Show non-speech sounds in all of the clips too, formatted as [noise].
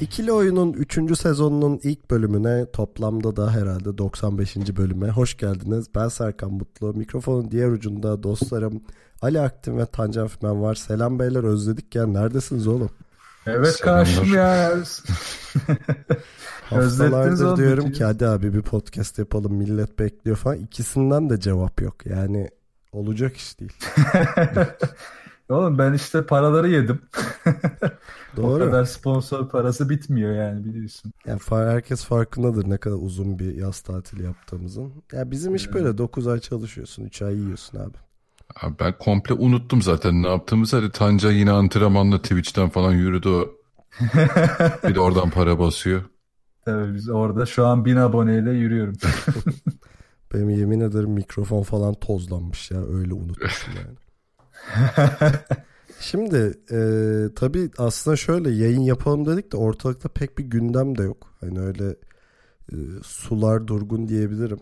İkili Oyun'un 3. sezonunun ilk bölümüne toplamda da herhalde 95. bölüme hoş geldiniz. Ben Serkan Mutlu. Mikrofonun diğer ucunda dostlarım Ali Aktin ve Tancan Fümen var. Selam beyler özledik ya. Neredesiniz oğlum? Evet Selamlar. karşım ya. Özlettiniz [laughs] Haftalardır diyorum ki hadi abi bir podcast yapalım millet bekliyor falan. İkisinden de cevap yok. Yani olacak iş değil. [laughs] Oğlum ben işte paraları yedim. [laughs] O Doğru. kadar sponsor parası bitmiyor yani biliyorsun. Yani herkes farkındadır ne kadar uzun bir yaz tatili yaptığımızın. Ya bizim iş böyle 9 ay çalışıyorsun, 3 ay yiyorsun abi. Abi ben komple unuttum zaten ne yaptığımızı. Hadi Tanca yine antrenmanla Twitch'ten falan yürüdü o. [laughs] bir de oradan para basıyor. Tabii biz orada şu an bin aboneyle yürüyorum. [laughs] Benim yemin ederim mikrofon falan tozlanmış ya öyle unutmuşum yani. [laughs] Şimdi e, tabii aslında şöyle yayın yapalım dedik de ortalıkta pek bir gündem de yok. Hani öyle e, sular durgun diyebilirim.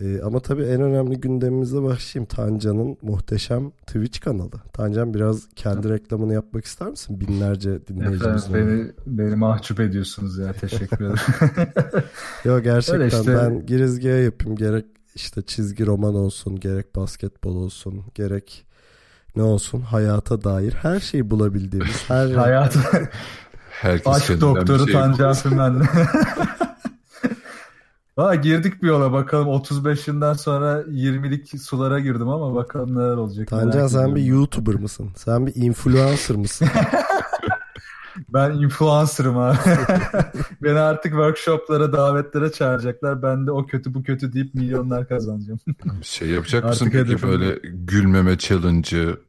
E, ama tabii en önemli gündemimize başlayayım. Tancan'ın muhteşem Twitch kanalı. Tancan biraz kendi reklamını yapmak ister misin? Binlerce Efendim dinleyicimizin. beni, beni mahcup ediyorsunuz ya teşekkür ederim. [laughs] Yok gerçekten Öyle işte. ben girizgahı yapayım. Gerek işte çizgi roman olsun, gerek basketbol olsun, gerek ne olsun hayata dair her şeyi bulabildiğimiz [laughs] her Hayat Herkes aşk doktoru şey Tancan Fümen'le. [laughs] Valla girdik bir yola bakalım 35'inden sonra 20'lik sulara girdim ama bakalım neler olacak. Tancan sen bir. YouTuber mısın? Sen bir influencer mısın? [laughs] Ben influencer'ım abi. Beni artık workshoplara, davetlere çağıracaklar. Ben de o kötü bu kötü deyip milyonlar kazanacağım. Şey yapacak Artık mısın peki hedefim böyle gülmeme challenge'ı,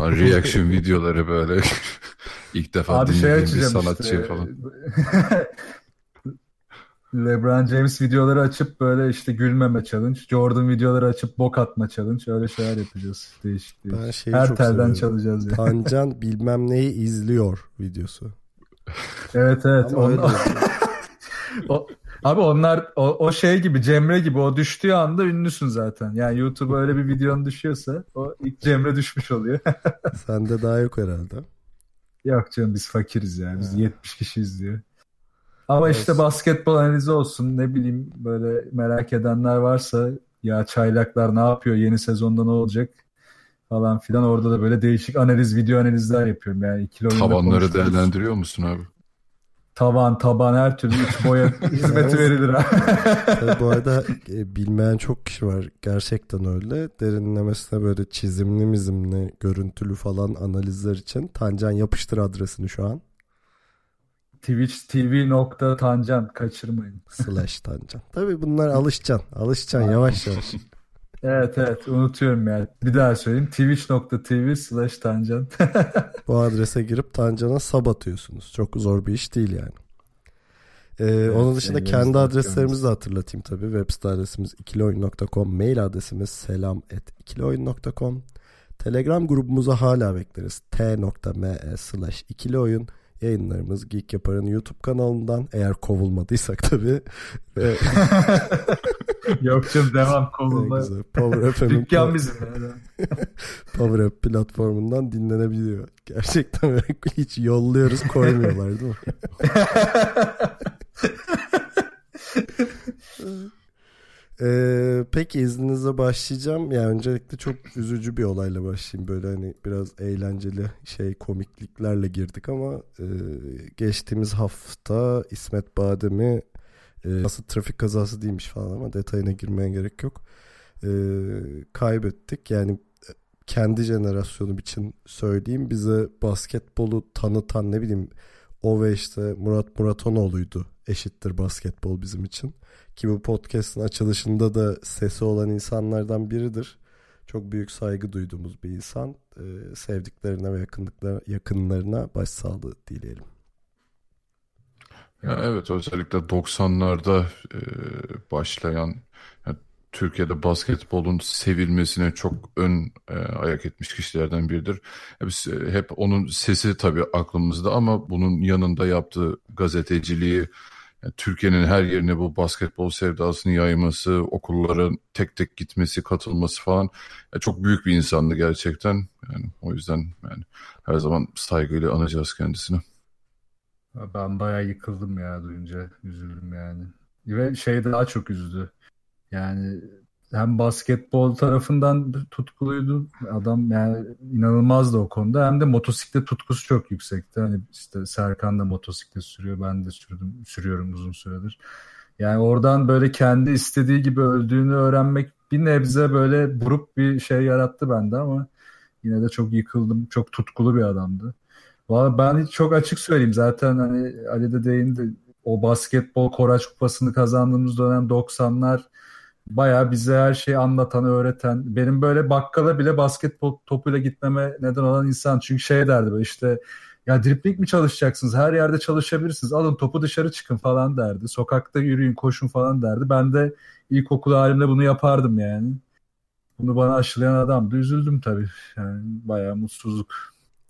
reaction videoları böyle [laughs] ilk defa Abi şey dinlediğin bir açacağım sanatçı işte. falan. [laughs] LeBron James videoları açıp böyle işte gülmeme challenge. Jordan videoları açıp bok atma challenge. Öyle şeyler yapacağız. Değişik değişik. Ben şeyi Her çok telden seviyorum. çalacağız ya. Tancan bilmem neyi izliyor videosu. Evet evet. Ama On- öyle [laughs] o- abi onlar o, o şey gibi Cemre gibi o düştüğü anda ünlüsün zaten. Yani YouTube'a öyle bir videon düşüyorsa o ilk Cemre düşmüş oluyor. [laughs] Sende daha yok herhalde. Yok canım biz fakiriz ya. Biz 70 kişi izliyor. Ama işte Olsun. basketbol analizi olsun ne bileyim böyle merak edenler varsa ya çaylaklar ne yapıyor yeni sezonda ne olacak falan filan orada da böyle değişik analiz video analizler yapıyorum yani ikili oyunda Tavanları değerlendiriyor musun abi? Tavan taban her türlü iç boya [laughs] hizmeti verilir abi. Tabii bu [laughs] arada e, bilmeyen çok kişi var. Gerçekten öyle. Derinlemesine böyle çizimli mizimli, görüntülü falan analizler için Tancan yapıştır adresini şu an. Twitch TV nokta tancan kaçırmayın. Slash Tancan. Tabii bunlar alışacaksın. Alışacaksın yavaş yavaş. [laughs] Evet evet unutuyorum yani. Bir daha söyleyeyim. Twitch.tv slash tancan. [laughs] Bu adrese girip Tancan'a sub atıyorsunuz. Çok zor bir iş değil yani. Ee, onun dışında kendi adreslerimizi de hatırlatayım tabii. Web site adresimiz ikilioyun.com, mail adresimiz selam ikilioyun.com. Telegram grubumuza hala bekleriz. t.me slash ikilioyun. Yayınlarımız Geek Yapar'ın YouTube kanalından eğer kovulmadıysak tabii. [laughs] Ve Yok canım devam kovulma. güzel. Power FM'in Dükkan bizim. [laughs] Power App platformundan dinlenebiliyor. Gerçekten [laughs] hiç yolluyoruz koymuyorlar değil mi? Ee, peki izninizle başlayacağım. Yani öncelikle çok üzücü bir olayla başlayayım. Böyle hani biraz eğlenceli şey komikliklerle girdik ama e, geçtiğimiz hafta İsmet Badem'i e, nasıl trafik kazası değilmiş falan ama detayına girmeye gerek yok. E, kaybettik. Yani kendi jenerasyonum için söyleyeyim bize basketbolu tanıtan ne bileyim o ve işte Murat Muratonoğlu'ydu eşittir basketbol bizim için. Ki bu podcast'ın açılışında da sesi olan insanlardan biridir. Çok büyük saygı duyduğumuz bir insan. Ee, sevdiklerine ve yakınlıklarına, yakınlarına başsağlığı dileyelim. Ya evet özellikle 90'larda e, başlayan yani Türkiye'de basketbolun sevilmesine çok ön e, ayak etmiş kişilerden biridir. E, biz e, hep onun sesi tabii aklımızda ama bunun yanında yaptığı gazeteciliği, Türkiye'nin her yerine bu basketbol sevdasını yayması, okulların tek tek gitmesi, katılması falan yani çok büyük bir insandı gerçekten. Yani o yüzden yani her zaman saygıyla anacağız kendisini. Ben bayağı yıkıldım ya duyunca. Üzüldüm yani. Ve şey daha çok üzdü. Yani hem basketbol tarafından tutkuluydu adam yani inanılmazdı o konuda hem de motosiklet tutkusu çok yüksekti. Hani işte Serkan da motosiklet sürüyor ben de sürdüm sürüyorum uzun süredir. Yani oradan böyle kendi istediği gibi öldüğünü öğrenmek bir nebze böyle burup bir şey yarattı bende ama yine de çok yıkıldım. Çok tutkulu bir adamdı. Valla ben çok açık söyleyeyim zaten hani Ali de değindi o basketbol Koraç Kupası'nı kazandığımız dönem 90'lar Baya bize her şeyi anlatan, öğreten. Benim böyle bakkala bile basketbol topuyla gitmeme neden olan insan. Çünkü şey derdi böyle işte ya dripling mi çalışacaksınız? Her yerde çalışabilirsiniz. Alın topu dışarı çıkın falan derdi. Sokakta yürüyün, koşun falan derdi. Ben de ilkokul halimde bunu yapardım yani. Bunu bana aşılayan adamdı. Üzüldüm tabii. Yani bayağı mutsuzluk.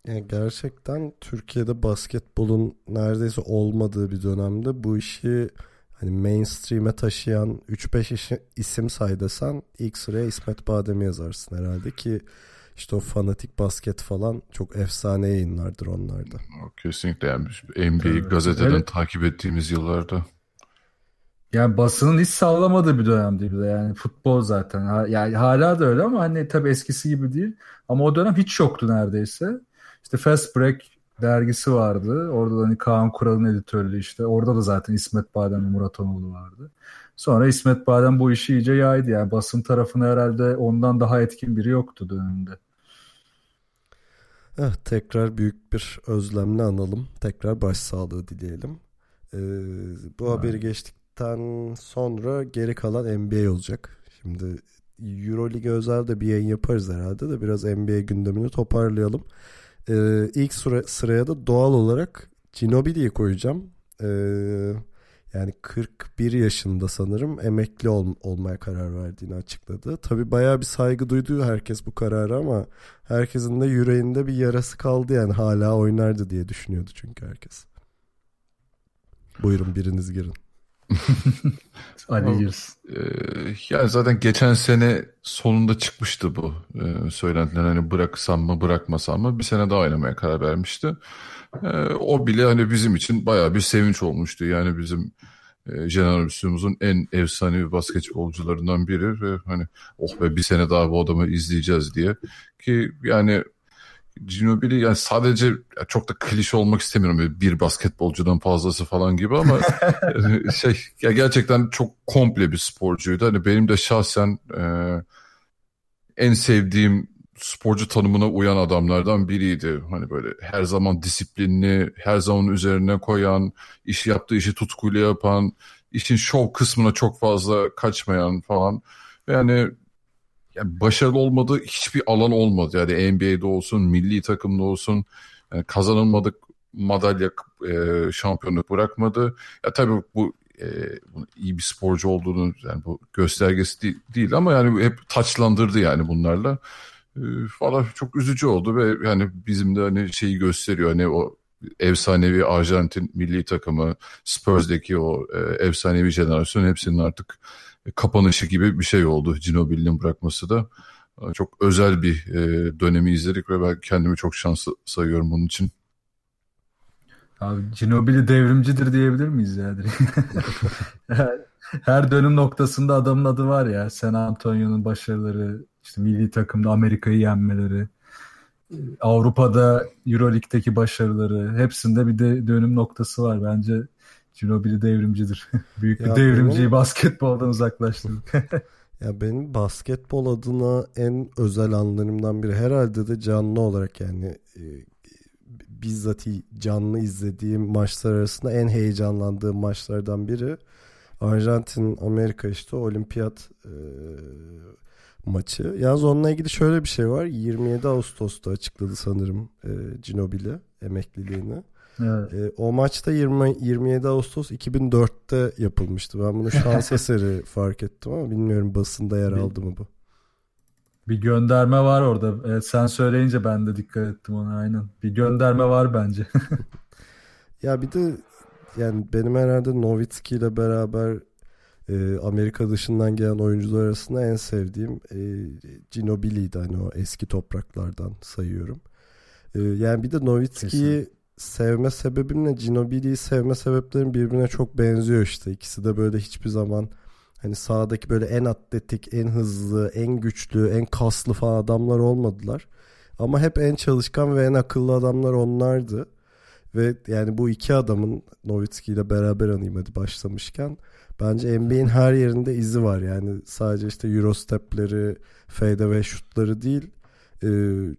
Yani gerçekten Türkiye'de basketbolun neredeyse olmadığı bir dönemde bu işi hani mainstream'e taşıyan 3-5 isim say desen ilk sıraya İsmet Badem'i yazarsın herhalde ki işte o fanatik basket falan çok efsane yayınlardır onlarda. Kesinlikle yani NBA evet. gazeteden evet. takip ettiğimiz yıllarda. Yani basının hiç sağlamadığı bir dönemdi bir de yani futbol zaten. Yani hala da öyle ama hani tabii eskisi gibi değil. Ama o dönem hiç yoktu neredeyse. İşte Fast Break dergisi vardı. Orada da hani Kaan Kural'ın editörlüğü işte. Orada da zaten İsmet Badem ve Murat Anoğlu vardı. Sonra İsmet Badem bu işi iyice yaydı. Yani basın tarafına herhalde ondan daha etkin biri yoktu döneminde. Evet, tekrar büyük bir özlemle analım. Tekrar başsağlığı dileyelim. Ee, bu evet. haberi geçtikten sonra geri kalan NBA olacak. Şimdi Euroleague özel de bir yayın yaparız herhalde de biraz NBA gündemini toparlayalım. Ee, ilk sıra, sıraya da doğal olarak Ginobili'yi koyacağım. Ee, yani 41 yaşında sanırım emekli ol, olmaya karar verdiğini açıkladı. Tabi bayağı bir saygı duydu herkes bu kararı ama herkesin de yüreğinde bir yarası kaldı yani hala oynardı diye düşünüyordu çünkü herkes. Buyurun biriniz girin. Ali. E, yani zaten geçen sene sonunda çıkmıştı bu e, söylentiler. Hani bıraksam mı bırakmasam mı bir sene daha oynamaya karar vermişti. E, o bile hani bizim için bayağı bir sevinç olmuştu. Yani bizim e, jenerasyonumuzun en efsanevi basketbolcularından biri ve hani oh be bir sene daha bu adamı izleyeceğiz diye ki yani Ginobili yani sadece çok da klişe olmak istemiyorum bir basketbolcudan fazlası falan gibi ama [laughs] şey ya gerçekten çok komple bir sporcuydu. Hani benim de şahsen e, en sevdiğim sporcu tanımına uyan adamlardan biriydi. Hani böyle her zaman disiplinli, her zaman üzerine koyan, iş yaptığı işi tutkuyla yapan, işin şov kısmına çok fazla kaçmayan falan. Yani yani başarılı olmadığı hiçbir alan olmadı. Yani NBA'de olsun, milli takımda olsun yani kazanılmadık madalya e, şampiyonluk bırakmadı. Ya tabii bu e, iyi bir sporcu olduğunu yani bu göstergesi değil, değil ama yani hep taçlandırdı yani bunlarla. E, falan çok üzücü oldu ve yani bizim de hani şeyi gösteriyor hani o efsanevi Arjantin milli takımı, Spurs'deki o e, efsanevi jenerasyon hepsinin artık kapanışı gibi bir şey oldu Ginobili'nin bırakması da. Çok özel bir e, dönemi izledik ve ben kendimi çok şanslı sayıyorum bunun için. Abi Ginobili devrimcidir diyebilir miyiz ya? [laughs] Her dönüm noktasında adamın adı var ya. San Antonio'nun başarıları, işte milli takımda Amerika'yı yenmeleri, Avrupa'da Euroleague'deki başarıları hepsinde bir de dönüm noktası var. Bence Ginobili devrimcidir. [laughs] Büyük bir devrimciyi benim... basketboldan uzaklaştırdık. [laughs] ya benim basketbol adına en özel anlarımdan biri herhalde de canlı olarak yani e, bizzat canlı izlediğim maçlar arasında en heyecanlandığım maçlardan biri. Arjantin Amerika işte olimpiyat e, maçı. Yalnız onunla ilgili şöyle bir şey var. 27 Ağustos'ta açıkladı sanırım e, Ginobili emekliliğini. Evet. E, o maçta 20, 27 Ağustos 2004'te yapılmıştı. Ben bunu şans [laughs] eseri fark ettim ama bilmiyorum basında yer aldı mı bu. Bir gönderme var orada. Evet, sen söyleyince ben de dikkat ettim ona aynen. Bir gönderme var bence. [laughs] ya bir de yani benim herhalde Novitski ile beraber e, Amerika dışından gelen oyuncular arasında en sevdiğim e, Ginobili'ydi hani o eski topraklardan sayıyorum. E, yani bir de Novitski'yi sevme sebebimle Ginobili'yi sevme sebeplerim birbirine çok benziyor işte. İkisi de böyle hiçbir zaman hani sahadaki böyle en atletik, en hızlı, en güçlü, en kaslı falan adamlar olmadılar. Ama hep en çalışkan ve en akıllı adamlar onlardı. Ve yani bu iki adamın Novitski ile beraber anayım hadi başlamışken bence NBA'in her yerinde izi var. Yani sadece işte Eurostep'leri, fadeaway şutları değil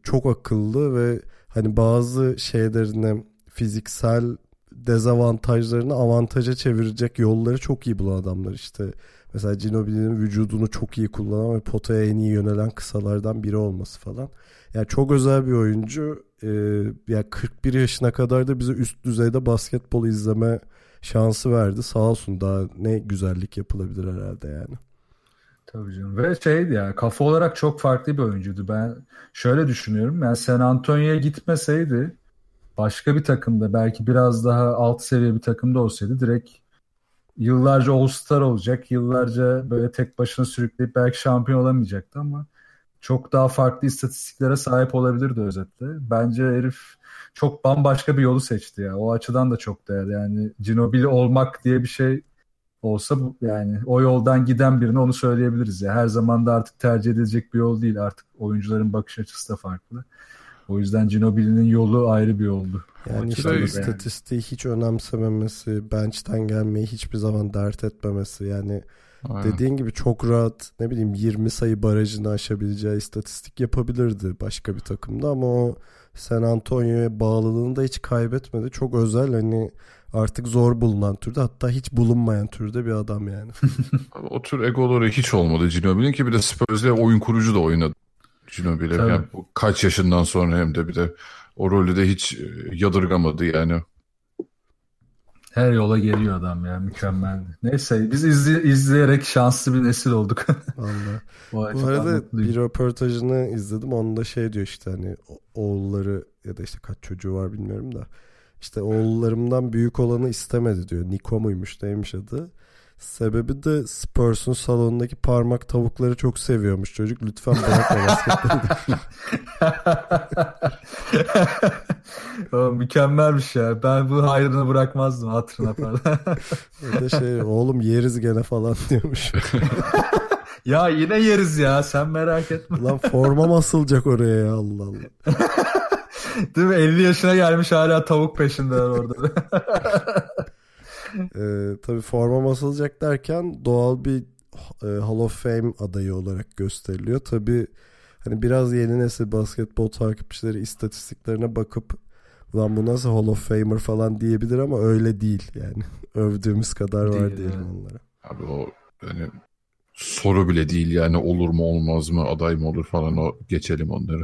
çok akıllı ve hani bazı şeylerini fiziksel dezavantajlarını avantaja çevirecek yolları çok iyi bulan adamlar işte. Mesela Ginobili'nin vücudunu çok iyi kullanan ve potaya en iyi yönelen kısalardan biri olması falan. Yani çok özel bir oyuncu. Ee, yani 41 yaşına kadar da bize üst düzeyde basketbol izleme şansı verdi. Sağ olsun daha ne güzellik yapılabilir herhalde yani. Tabii canım. Ve şeydi ya kafa olarak çok farklı bir oyuncuydu. Ben şöyle düşünüyorum. Yani San Antonio'ya gitmeseydi başka bir takımda belki biraz daha alt seviye bir takımda olsaydı direkt yıllarca All-Star olacak. Yıllarca böyle tek başına sürükleyip belki şampiyon olamayacaktı ama çok daha farklı istatistiklere sahip olabilirdi özetle. Bence herif çok bambaşka bir yolu seçti ya. O açıdan da çok değerli. Yani Ginobili olmak diye bir şey olsa yani o yoldan giden birine onu söyleyebiliriz ya. Her zaman da artık tercih edilecek bir yol değil. Artık oyuncuların bakış açısı da farklı. O yüzden Ginobili'nin yolu ayrı bir yoldu. Yani işte yani. istatistiği hiç önemsememesi, bench'ten gelmeyi hiçbir zaman dert etmemesi yani Aynen. dediğin gibi çok rahat ne bileyim 20 sayı barajını aşabileceği istatistik yapabilirdi başka bir takımda ama o San Antonio'ya bağlılığını da hiç kaybetmedi. Çok özel hani artık zor bulunan türde hatta hiç bulunmayan türde bir adam yani. [laughs] o tür egoları hiç olmadı Ginobili'nin ki bir de Spurs'le oyun kurucu da oynadı. Ginobili yani kaç yaşından sonra hem de bir de o rolü de hiç e, yadırgamadı yani. Her yola geliyor adam ya mükemmel. Neyse biz izle, izleyerek şanslı bir nesil olduk. [laughs] Allah. Bu arada bir röportajını izledim. Onda şey diyor işte hani oğulları ya da işte kaç çocuğu var bilmiyorum da. İşte oğullarımdan büyük olanı istemedi diyor. Niko muymuş neymiş adı. Sebebi de Spurs'un salonundaki parmak tavukları çok seviyormuş çocuk. Lütfen bırakma basketbolu. [laughs] Mükemmelmiş ya. Ben bu hayrını bırakmazdım hatırına falan. [laughs] da şey oğlum yeriz gene falan diyormuş. [laughs] ya yine yeriz ya sen merak etme. Lan forma asılacak oraya ya Allah Allah. [laughs] Değil mi? 50 yaşına gelmiş hala tavuk peşindeler orada [laughs] e, tabii forma basılacak derken doğal bir e, Hall of Fame adayı olarak gösteriliyor. Tabii hani biraz yeni nesil basketbol takipçileri istatistiklerine bakıp ulan bu nasıl Hall of Famer falan diyebilir ama öyle değil yani. [laughs] Övdüğümüz kadar var değil, diyelim yani. onlara. Abi o hani soru bile değil yani olur mu olmaz mı aday mı olur falan o geçelim onları.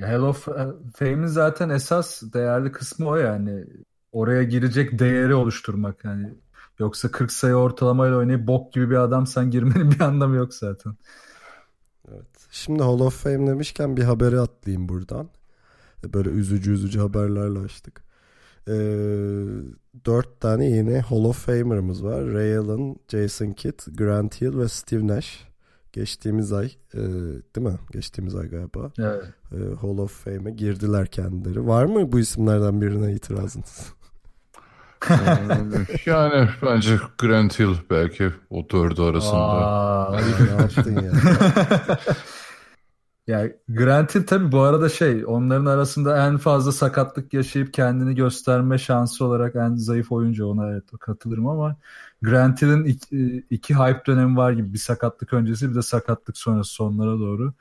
Hall of Fame'in zaten esas değerli kısmı o yani oraya girecek değeri oluşturmak yani. Yoksa 40 sayı ortalamayla oynayıp bok gibi bir adamsan girmenin [laughs] bir anlamı yok zaten. Evet. Şimdi Hall of Fame demişken bir haberi atlayayım buradan. Böyle üzücü üzücü haberlerle açtık. Ee, dört tane yeni Hall of Famer'ımız var. Ray Allen, Jason Kidd, Grant Hill ve Steve Nash. Geçtiğimiz ay e, değil mi? Geçtiğimiz ay galiba. Evet. E, Hall of Fame'e girdiler kendileri. Var mı bu isimlerden birine itirazınız? [laughs] yani bence Grant Hill belki o dördü arasında. Aa, ne yaptın ya? [laughs] ya Grant Hill tabii bu arada şey onların arasında en fazla sakatlık yaşayıp kendini gösterme şansı olarak en zayıf oyuncu ona evet katılırım ama Grant Hill'in iki, iki hype dönemi var gibi bir sakatlık öncesi bir de sakatlık sonrası sonlara doğru.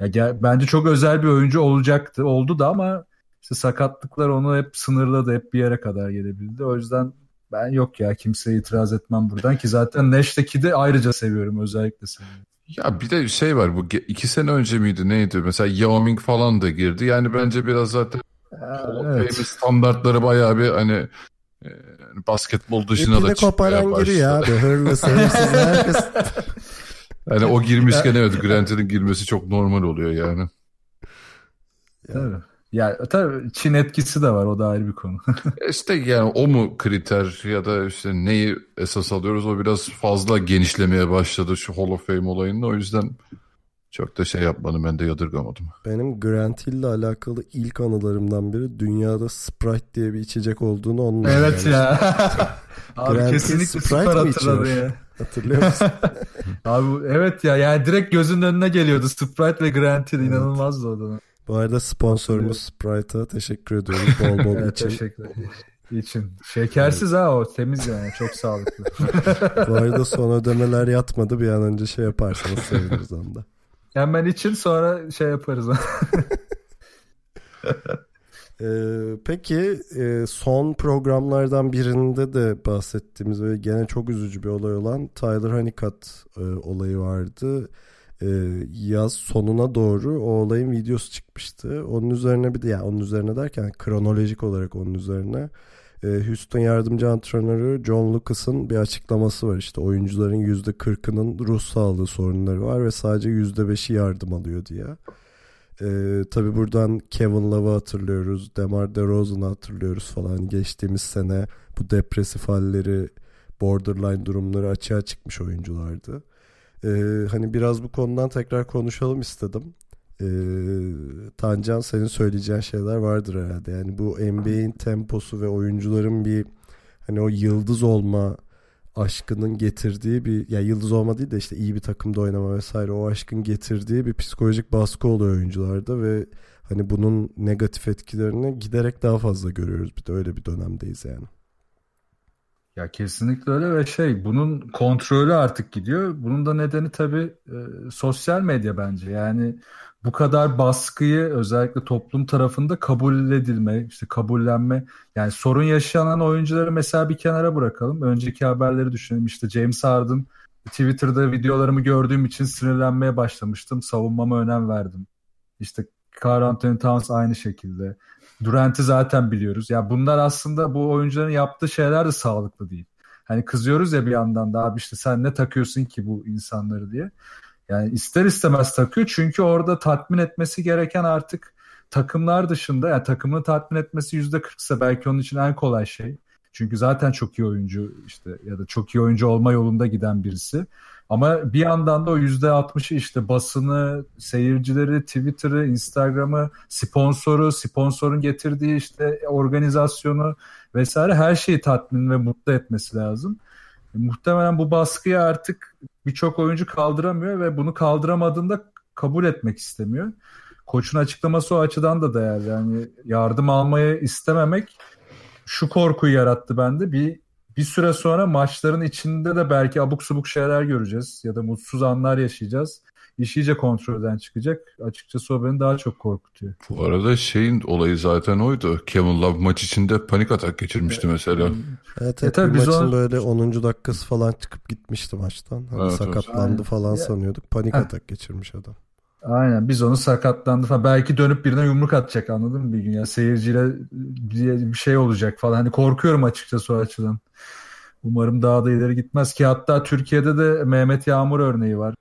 Ya, bence çok özel bir oyuncu olacaktı oldu da ama işte sakatlıklar onu hep sınırladı. Hep bir yere kadar gelebildi. O yüzden ben yok ya kimseye itiraz etmem buradan ki zaten Nash'teki de ayrıca seviyorum özellikle seviyorum. Ya bir de şey var bu iki sene önce miydi neydi mesela Yao Ming falan da girdi yani bence biraz zaten evet. standartları bayağı bir hani e, basketbol dışına İpini da çıkmaya başladı. giriyor abi. Hırlı sevimsiz herkes. Yani o girmişken evet Grant'in girmesi çok normal oluyor yani. Tabii. Ya tabii Çin etkisi de var o da ayrı bir konu. [laughs] E İşte yani o mu kriter ya da işte neyi esas alıyoruz o biraz fazla genişlemeye başladı şu Hall of Fame olayında o yüzden çok da şey yapmadım ben de yadırgamadım. Benim Grant Hill'le alakalı ilk anılarımdan biri dünyada Sprite diye bir içecek olduğunu onunla evet ya. [laughs] Abi Grant Hill kesinlikle Sprite süper mi hatırladı içiyor? ya. [laughs] Hatırlıyor musun? Abi evet ya yani direkt gözünün önüne geliyordu Sprite ve Grant Hill Evet. inanılmazdı o dönem. Bu arada sponsorumuz Sprite'a teşekkür ediyoruz bol bol [laughs] Evet, için. teşekkür. İçin. Şekersiz ha o temiz yani çok sağlıklı. [laughs] Bu arada son ödemeler yatmadı bir an önce şey yaparsanız seviniriz onda. Hemen için sonra şey yaparız. [laughs] Ee, peki e, son programlardan birinde de bahsettiğimiz ve gene çok üzücü bir olay olan Tyler Honeycutt e, olayı vardı. E, yaz sonuna doğru o olayın videosu çıkmıştı. Onun üzerine bir de yani onun üzerine derken kronolojik olarak onun üzerine e, Houston yardımcı antrenörü John Lucas'ın bir açıklaması var. İşte oyuncuların %40'ının ruh sağlığı sorunları var ve sadece %5'i yardım alıyor diye. Ee, tabii buradan Kevin Love'ı hatırlıyoruz. Demar DeRozan'ı hatırlıyoruz falan. Geçtiğimiz sene bu depresif halleri, borderline durumları açığa çıkmış oyunculardı. Ee, hani biraz bu konudan tekrar konuşalım istedim. Ee, Tancan senin söyleyeceğin şeyler vardır herhalde. Yani bu NBA'in temposu ve oyuncuların bir hani o yıldız olma aşkının getirdiği bir ya yıldız olma değil de işte iyi bir takımda oynama vesaire o aşkın getirdiği bir psikolojik baskı oluyor oyuncularda ve hani bunun negatif etkilerini giderek daha fazla görüyoruz. Bir de öyle bir dönemdeyiz yani. Ya kesinlikle öyle ve şey bunun kontrolü artık gidiyor. Bunun da nedeni tabii e, sosyal medya bence. Yani bu kadar baskıyı özellikle toplum tarafında kabul edilme, işte kabullenme. Yani sorun yaşanan oyuncuları mesela bir kenara bırakalım. Önceki haberleri düşünelim. İşte James Harden Twitter'da videolarımı gördüğüm için sinirlenmeye başlamıştım. Savunmama önem verdim. İşte Karl Anthony Towns aynı şekilde. Durant'i zaten biliyoruz. Ya bunlar aslında bu oyuncuların yaptığı şeyler de sağlıklı değil. Hani kızıyoruz ya bir yandan da abi işte sen ne takıyorsun ki bu insanları diye. Yani ister istemez takıyor çünkü orada tatmin etmesi gereken artık takımlar dışında yani takımını tatmin etmesi yüzde kırksa belki onun için en kolay şey. Çünkü zaten çok iyi oyuncu işte ya da çok iyi oyuncu olma yolunda giden birisi. Ama bir yandan da o yüzde altmışı işte basını, seyircileri, Twitter'ı, Instagram'ı, sponsoru, sponsorun getirdiği işte organizasyonu vesaire her şeyi tatmin ve mutlu etmesi lazım. Muhtemelen bu baskıyı artık birçok oyuncu kaldıramıyor ve bunu kaldıramadığında kabul etmek istemiyor. Koçun açıklaması o açıdan da değerli. Yani yardım almayı istememek şu korkuyu yarattı bende. Bir bir süre sonra maçların içinde de belki abuk subuk şeyler göreceğiz ya da mutsuz anlar yaşayacağız. İş iyice kontrolden çıkacak. Açıkçası o beni daha çok korkutuyor. Bu arada şeyin olayı zaten oydu. Kevin Love maç içinde panik atak geçirmişti mesela. Evet, E evet tabii bir biz maçın onu- böyle 10. dakikası falan çıkıp gitmişti maçtan. Hani Evet, evet. sakatlandı Aynen. falan Ya- sanıyorduk. Panik Heh. atak geçirmiş adam. Aynen biz onu sakatlandı falan. Belki dönüp birine yumruk atacak anladın mı bir gün ya seyirciyle bir bir şey olacak falan. Hani korkuyorum açıkçası o açıdan. Umarım daha da ileri gitmez ki hatta Türkiye'de de Mehmet Yağmur örneği var.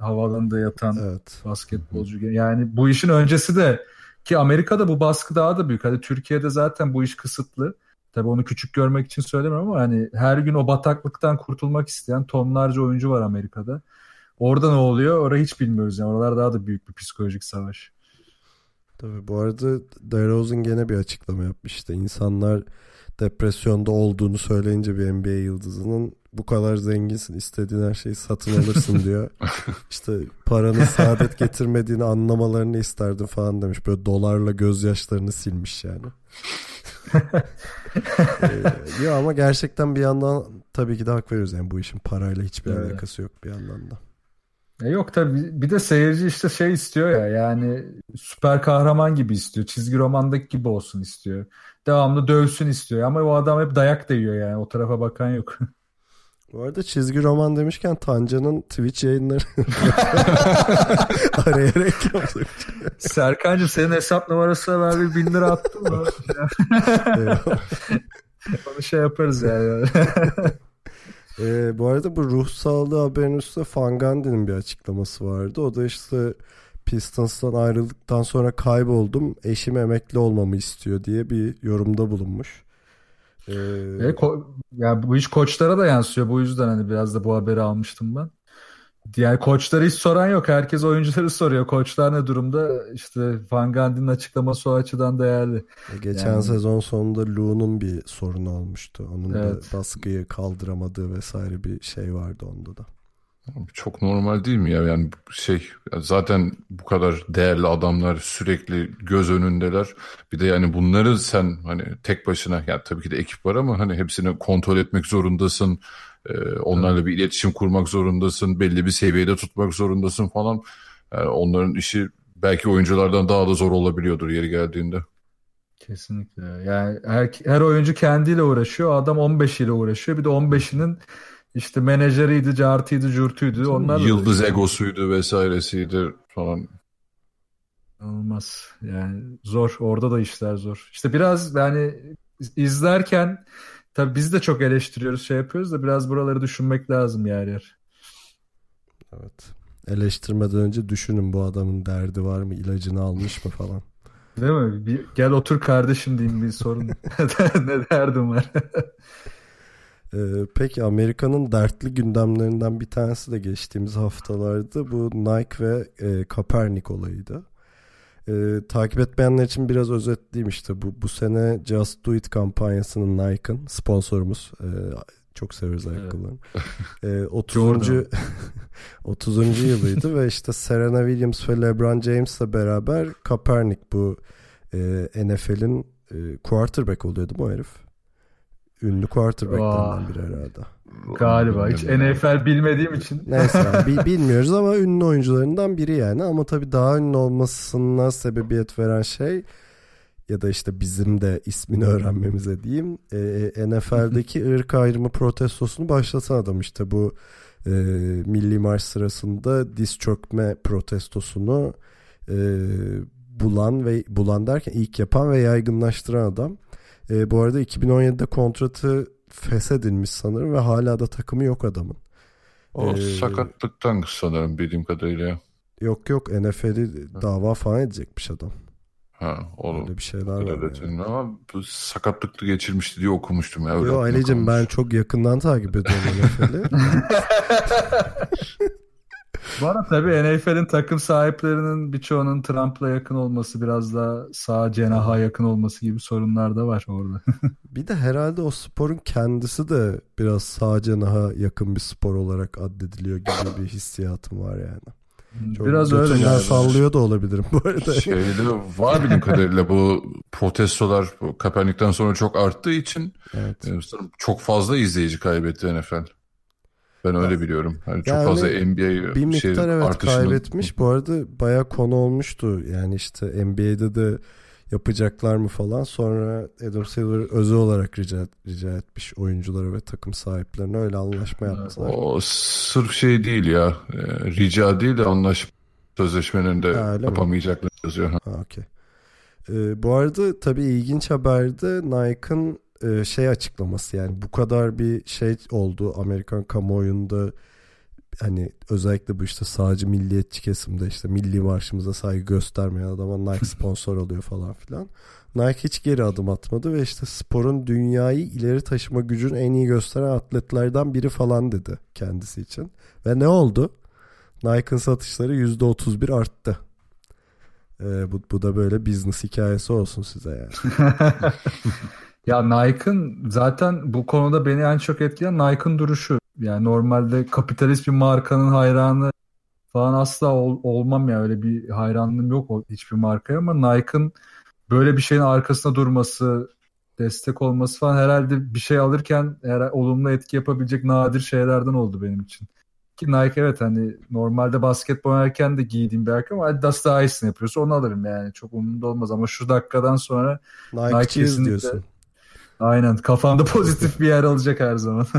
Havalanında yatan Evet. basketbolcu. Yani bu işin öncesi de ki Amerika'da bu baskı daha da büyük. Hadi Türkiye'de zaten bu iş kısıtlı. Tabii onu küçük görmek için söylemiyorum ama hani her gün o bataklıktan kurtulmak isteyen tonlarca oyuncu var Amerika'da. Orada ne oluyor? Orayı hiç bilmiyoruz yani. Oralar daha da büyük bir psikolojik savaş. Tabii bu arada DeRozan gene bir açıklama yapmış. İşte insanlar depresyonda olduğunu söyleyince bir NBA yıldızının bu kadar zenginsin istediğin her şeyi satın alırsın diyor. [laughs] İşte paranın saadet getirmediğini anlamalarını isterdim falan demiş. Böyle dolarla gözyaşlarını silmiş yani. [laughs] ee, ya ama gerçekten bir yandan tabii ki de hak veriyoruz. Yani bu işin parayla hiçbir Evet. alakası yok bir yandan da. E yok tabii bir de seyirci işte şey istiyor ya yani süper kahraman gibi istiyor. Çizgi romandaki gibi olsun istiyor. Devamlı dövsün istiyor ama o adam hep dayak da yiyor yani o tarafa bakan yok. [laughs] Bu arada çizgi roman demişken Tanca'nın Twitch yayınları [laughs] araya reklam Serkan'cığım senin hesap numarasına ver bir bin lira attım mı? [laughs] Onu şey yaparız yani. Ee, bu arada bu ruh sağlığı haberin üstünde Fangandi'nin bir açıklaması vardı. O da işte Pistons'tan ayrıldıktan sonra kayboldum. Eşim emekli olmamı istiyor diye bir yorumda bulunmuş. Ee, e, ko- ya bu iş koçlara da yansıyor. Bu yüzden hani biraz da bu haberi almıştım ben. Diğer koçları hiç soran yok. Herkes oyuncuları soruyor. Koçlar ne durumda? İşte Van Gundy'nin açıklaması o açıdan değerli. E, geçen yani... sezon sonunda Lou'nun bir sorunu olmuştu. Onun evet. da baskıyı kaldıramadığı vesaire bir şey vardı onda da. Çok normal değil mi ya? Yani şey zaten bu kadar değerli adamlar sürekli göz önündeler. Bir de yani bunları sen hani tek başına yani tabii ki de ekip var ama hani hepsini kontrol etmek zorundasın. Ee, onlarla bir iletişim kurmak zorundasın. Belli bir seviyede tutmak zorundasın falan. Yani onların işi belki oyunculardan daha da zor olabiliyordur yeri geldiğinde. Kesinlikle. Yani her, her oyuncu kendiyle uğraşıyor. Adam 15 ile uğraşıyor. Bir de 15'inin işte menajeriydi, cartıydı, cürtüydü. Onlar Yıldız da... egosuydu vesairesiydi falan. Olmaz. Yani zor. Orada da işler zor. İşte biraz yani izlerken tabii biz de çok eleştiriyoruz, şey yapıyoruz da biraz buraları düşünmek lazım yer yer. Evet. Eleştirmeden önce düşünün bu adamın derdi var mı, ilacını almış mı falan. [laughs] Değil mi? Bir, gel otur kardeşim diyeyim bir sorun. [laughs] [laughs] ne derdim var. Ee, peki Amerika'nın dertli gündemlerinden bir tanesi de geçtiğimiz haftalarda bu Nike ve e, Kaepernick olayıydı. E, takip etmeyenler için biraz özetleyeyim işte bu bu sene Just Do It kampanyasının Nike'ın sponsorumuz. E, çok severiz ayakkabılarını. Evet. E, 30. 30. yılıydı ve işte Serena Williams ve LeBron James'le beraber Kaepernick bu e, NFL'in e, quarterback oluyordu bu herif? Ünlü quarterback'lardan biri herhalde. Galiba. Hiç NFL bilmediğim için. Neyse yani, [laughs] bilmiyoruz ama ünlü oyuncularından biri yani. Ama tabii daha ünlü olmasına sebebiyet veren şey ya da işte bizim de ismini [laughs] öğrenmemize diyeyim. E, NFL'deki [laughs] ırk ayrımı protestosunu başlatan adam işte bu e, milli marş sırasında diz çökme protestosunu e, bulan ve bulan derken ilk yapan ve yaygınlaştıran adam. E, bu arada 2017'de kontratı feshedilmiş sanırım ve hala da takımı yok adamın. O ee, sakatlıktan sanırım bildiğim kadarıyla. Yok yok NFL'i dava falan edecekmiş adam. Ha, onu Öyle bir şeyler var. Yani. Ama bu sakatlıklı geçirmişti diye okumuştum. Ya, Yok Ali'cim ben çok yakından takip ediyorum NFL'i. [laughs] Bu arada tabii NFL'in takım sahiplerinin birçoğunun Trump'la yakın olması biraz daha sağ cenaha yakın olması gibi sorunlar da var orada. [laughs] bir de herhalde o sporun kendisi de biraz sağ cenaha yakın bir spor olarak addediliyor gibi bir hissiyatım var yani. Çok Biraz öyle yani. sallıyor da olabilirim bu arada. Şeyde var bildiğim kadarıyla bu protestolar Kaepernick'ten sonra çok arttığı için evet. E, çok fazla izleyici kaybetti NFL. Ben öyle biliyorum. Yani çok yani fazla NBA bir miktar şey, evet artışını... kaybetmiş. Bu arada baya konu olmuştu. Yani işte NBA'de de yapacaklar mı falan. Sonra Adam Silver özel olarak rica, rica etmiş oyunculara ve takım sahiplerine öyle anlaşma yaptılar. O sırf şey değil ya. E, rica değil de anlaşma sözleşmenin de ha, yapamayacaklar yazıyor. Ha, okay. Ee, bu arada tabii ilginç haberde Nike'ın e, şey açıklaması yani bu kadar bir şey oldu Amerikan kamuoyunda hani özellikle bu işte sağcı milliyetçi kesimde işte milli marşımıza saygı göstermeyen adama Nike [laughs] sponsor oluyor falan filan. Nike hiç geri adım atmadı ve işte sporun dünyayı ileri taşıma gücünü en iyi gösteren atletlerden biri falan dedi kendisi için. Ve ne oldu? Nike'ın satışları %31 arttı. Ee, bu, bu da böyle business hikayesi olsun size yani. [laughs] Ya Nike'ın zaten bu konuda beni en çok etkileyen Nike'ın duruşu. Yani normalde kapitalist bir markanın hayranı falan asla ol, olmam ya öyle bir hayranlığım yok hiçbir markaya ama Nike'ın böyle bir şeyin arkasında durması, destek olması falan herhalde bir şey alırken herhalde olumlu etki yapabilecek nadir şeylerden oldu benim için. Ki Nike evet hani normalde basketbol oynarken de giydiğim bir ayakkabı ama Adidas daha iyisini yapıyorsa onu alırım yani. Çok umurumda olmaz ama şu dakikadan sonra Nike, Nike kesinlikle diyorsun. Aynen kafamda pozitif bir yer alacak her zaman. [laughs]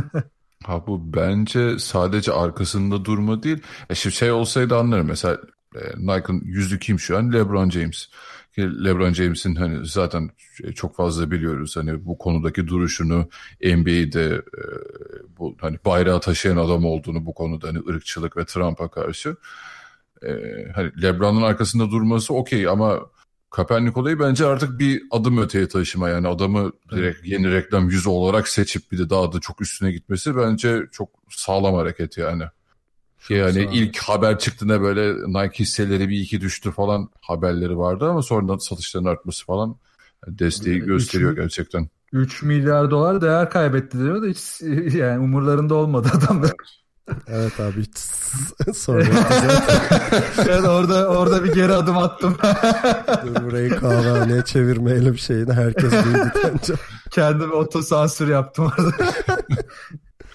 Ha bu bence sadece arkasında durma değil. E şimdi şey olsaydı anlarım. Mesela e, Nike'ın yüzü kim şu an? LeBron James. LeBron James'in hani zaten çok fazla biliyoruz hani bu konudaki duruşunu NBA'de e, bu hani bayrağı taşıyan adam olduğunu bu konuda hani ırkçılık ve Trump'a karşı e, hani LeBron'un arkasında durması okey ama Kaepernick olayı bence artık bir adım öteye taşıma yani adamı direkt yeni reklam yüzü olarak seçip bir de daha da çok üstüne gitmesi bence çok sağlam hareket yani. Çok yani ilk haber çıktığında böyle Nike hisseleri bir iki düştü falan haberleri vardı ama sonradan satışların artması falan desteği gösteriyor üç, gerçekten. 3 milyar dolar değer kaybetti diyor da hiç [laughs] yani umurlarında olmadı adamlar. evet abi hiç [laughs] sonra [laughs] evet, orada orada bir geri adım attım. [laughs] Dur burayı kahvehaneye çevirmeyelim şeyini herkes duydu bence. Kendime otosansür yaptım orada.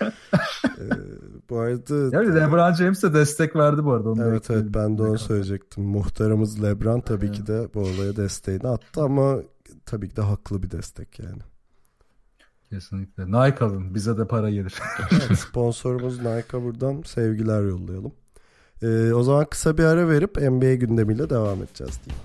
Ee, bu arada... Yani LeBron James de destek verdi bu arada. Onu evet evet ben de onu söyleyecektim. Muhtarımız LeBron tabii evet. ki de bu olaya desteğini attı ama tabii ki de haklı bir destek yani. Kesinlikle. Nike alın. Bize de para gelir. [laughs] evet, sponsorumuz Nike'a buradan sevgiler yollayalım. Ee, o zaman kısa bir ara verip NBA gündemiyle devam edeceğiz diyeyim.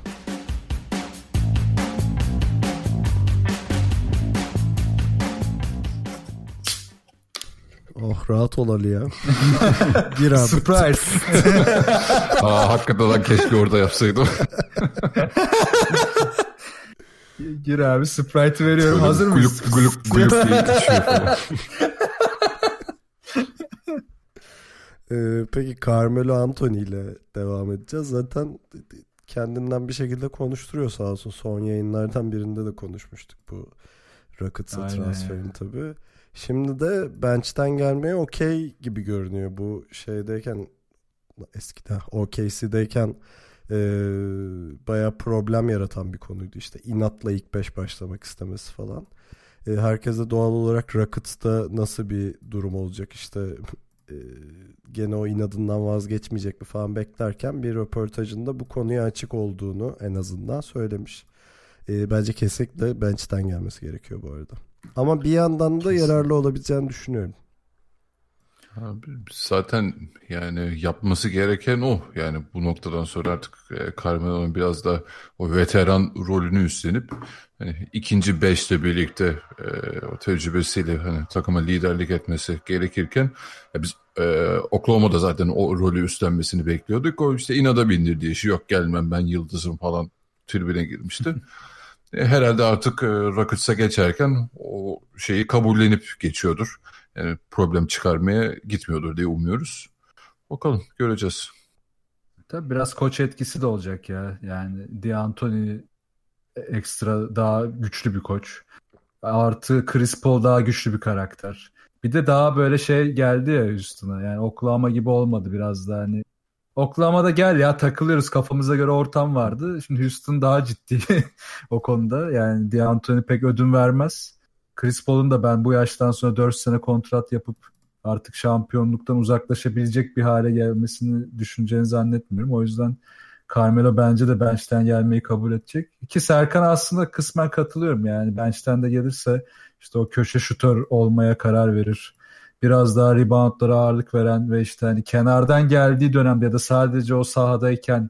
Oh rahat ol Ali ya. [laughs] Gir abi. Surprise. [laughs] Aa, hakikaten lan keşke orada yapsaydım. Gir abi Sprite veriyorum. Şöyle Hazır mısın? Gulup gulup gulup diye falan. [laughs] Ee, peki Carmelo Anthony ile devam edeceğiz. Zaten kendinden bir şekilde konuşturuyor sağ olsun. Son yayınlardan birinde de konuşmuştuk bu Rockets'a transferini tabii. Şimdi de bench'ten gelmeye okey gibi görünüyor. Bu şeydeyken eskiden OKC'deyken e, bayağı problem yaratan bir konuydu. İşte inatla ilk beş başlamak istemesi falan. E, herkese doğal olarak Rockets'ta nasıl bir durum olacak işte e, gene o inadından vazgeçmeyecek mi falan beklerken bir röportajında bu konuya açık olduğunu en azından söylemiş. E, bence kesinlikle bench'ten gelmesi gerekiyor bu arada. Ama bir yandan da yararlı olabileceğini düşünüyorum. Zaten yani yapması gereken o. Yani bu noktadan sonra artık e, Carmelo'nun biraz da o veteran rolünü üstlenip hani ikinci beşle birlikte e, o tecrübesiyle hani takıma liderlik etmesi gerekirken ya biz e, Oklahoma'da zaten o rolü üstlenmesini bekliyorduk. O işte inada bindirdiği işi yok gelmem ben yıldızım falan tribüne girmişti. E, herhalde artık e, Rockets'a geçerken o şeyi kabullenip geçiyordur. Yani problem çıkarmaya gitmiyordur diye umuyoruz. Bakalım göreceğiz. Tabii biraz koç etkisi de olacak ya. Yani D'Antoni ekstra daha güçlü bir koç. Artı Chris Paul daha güçlü bir karakter. Bir de daha böyle şey geldi ya Houston'a. Yani Oklahoma gibi olmadı biraz da hani Oklahoma'da gel ya takılıyoruz kafamıza göre ortam vardı. Şimdi Houston daha ciddi [laughs] o konuda. Yani D'Antoni pek ödün vermez. Chris Paul'un da ben bu yaştan sonra 4 sene kontrat yapıp artık şampiyonluktan uzaklaşabilecek bir hale gelmesini düşüneceğini zannetmiyorum. O yüzden Carmelo bence de bench'ten gelmeyi kabul edecek. Ki Serkan aslında kısmen katılıyorum yani bench'ten de gelirse işte o köşe şutör olmaya karar verir biraz daha reboundlara ağırlık veren ve işte hani kenardan geldiği dönemde ya da sadece o sahadayken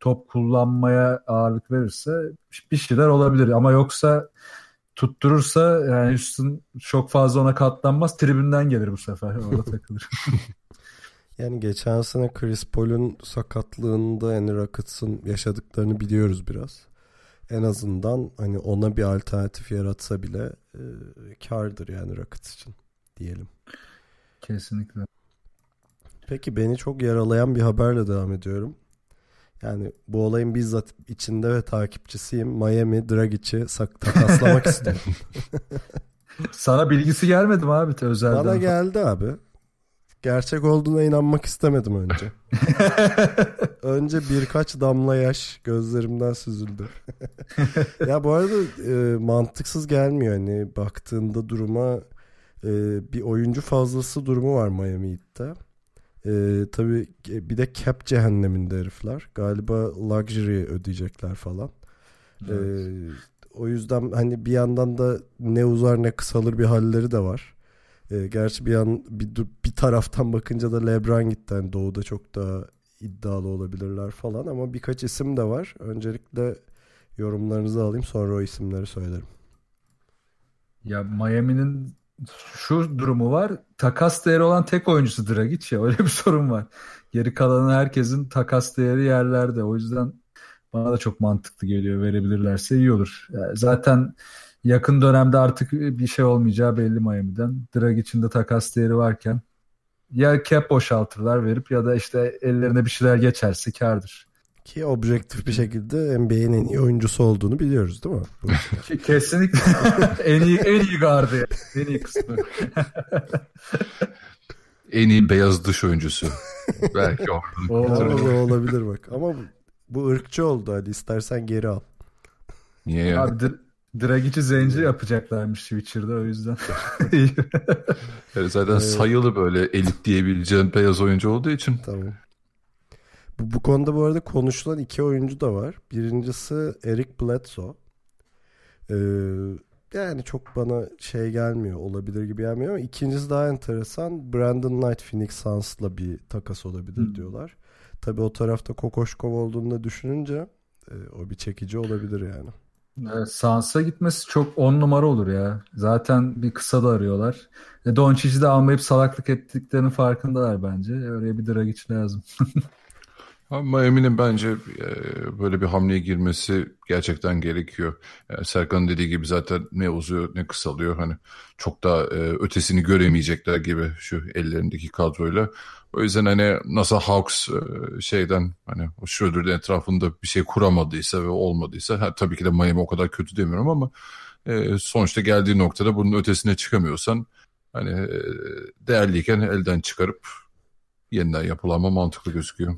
top kullanmaya ağırlık verirse bir şeyler olabilir ama yoksa tutturursa yani Houston çok fazla ona katlanmaz tribünden gelir bu sefer orada [laughs] takılır. [laughs] yani geçen sene Chris Paul'un sakatlığında yani Rockets'ın yaşadıklarını biliyoruz biraz. En azından hani ona bir alternatif yaratsa bile e, kardır yani Rockets için diyelim. Kesinlikle. Peki beni çok yaralayan bir haberle devam ediyorum. Yani bu olayın bizzat içinde ve takipçisiyim. Miami Dragic'i takaslamak [laughs] istiyorum. Sana bilgisi gelmedi mi abi özelden? Bana geldi abi. Gerçek olduğuna inanmak istemedim önce. [laughs] önce birkaç damla yaş gözlerimden süzüldü. [laughs] ya bu arada e, mantıksız gelmiyor hani baktığında duruma e, bir oyuncu fazlası durumu var Miami Heat'te. E, tabii bir de cap cehenneminde herifler. Galiba luxury ödeyecekler falan. E, evet. O yüzden hani bir yandan da ne uzar ne kısalır bir halleri de var. E, gerçi bir an bir, bir taraftan bakınca da LeBron gitti. Yani doğuda çok daha iddialı olabilirler falan ama birkaç isim de var. Öncelikle yorumlarınızı alayım sonra o isimleri söylerim. Ya Miami'nin şu durumu var. Takas değeri olan tek oyuncusu Dragic ya. Öyle bir sorun var. Geri kalanı herkesin takas değeri yerlerde. O yüzden bana da çok mantıklı geliyor. Verebilirlerse iyi olur. Yani zaten yakın dönemde artık bir şey olmayacağı belli Miami'den. Dragic'in de takas değeri varken ya cap boşaltırlar verip ya da işte ellerine bir şeyler geçerse kardır. Ki objektif bir şekilde NBA'nin en iyi oyuncusu olduğunu biliyoruz değil mi? Kesinlikle [laughs] en iyi en iyi gardı. En iyi kısmı. [laughs] en iyi beyaz dış oyuncusu. Belki o. [laughs] o olabilir bak. Ama bu, bu ırkçı oldu hadi istersen geri al. Niye ya? Abi Dragic'i zenci yapacaklarmış Switcher'da o yüzden. yani zaten sayılı böyle elit diyebileceğin beyaz oyuncu olduğu için. Tamam. Bu, bu konuda bu arada konuşulan iki oyuncu da var. Birincisi Eric Bledsoe. Ee, yani çok bana şey gelmiyor olabilir gibi gelmiyor ama ikincisi daha enteresan Brandon Knight Phoenix Suns'la bir takas olabilir hmm. diyorlar. Tabi o tarafta Kokoşkov olduğunu da düşününce e, o bir çekici olabilir yani. Evet, Sans'a gitmesi çok on numara olur ya. Zaten bir kısa da arıyorlar. E, Doncic'i de almayıp salaklık ettiklerinin farkındalar bence. Oraya bir Dragic lazım. [laughs] Ama eminim bence e, böyle bir hamleye girmesi gerçekten gerekiyor. Yani Serkan dediği gibi zaten ne uzuyor ne kısalıyor. Hani çok daha e, ötesini göremeyecekler gibi şu ellerindeki kadroyla. O yüzden hani nasıl Hawks e, şeyden hani o Schroeder'ın etrafında bir şey kuramadıysa ve olmadıysa ha, tabii ki de Miami o kadar kötü demiyorum ama e, sonuçta geldiği noktada bunun ötesine çıkamıyorsan hani e, değerliyken elden çıkarıp yeniden yapılanma mantıklı gözüküyor.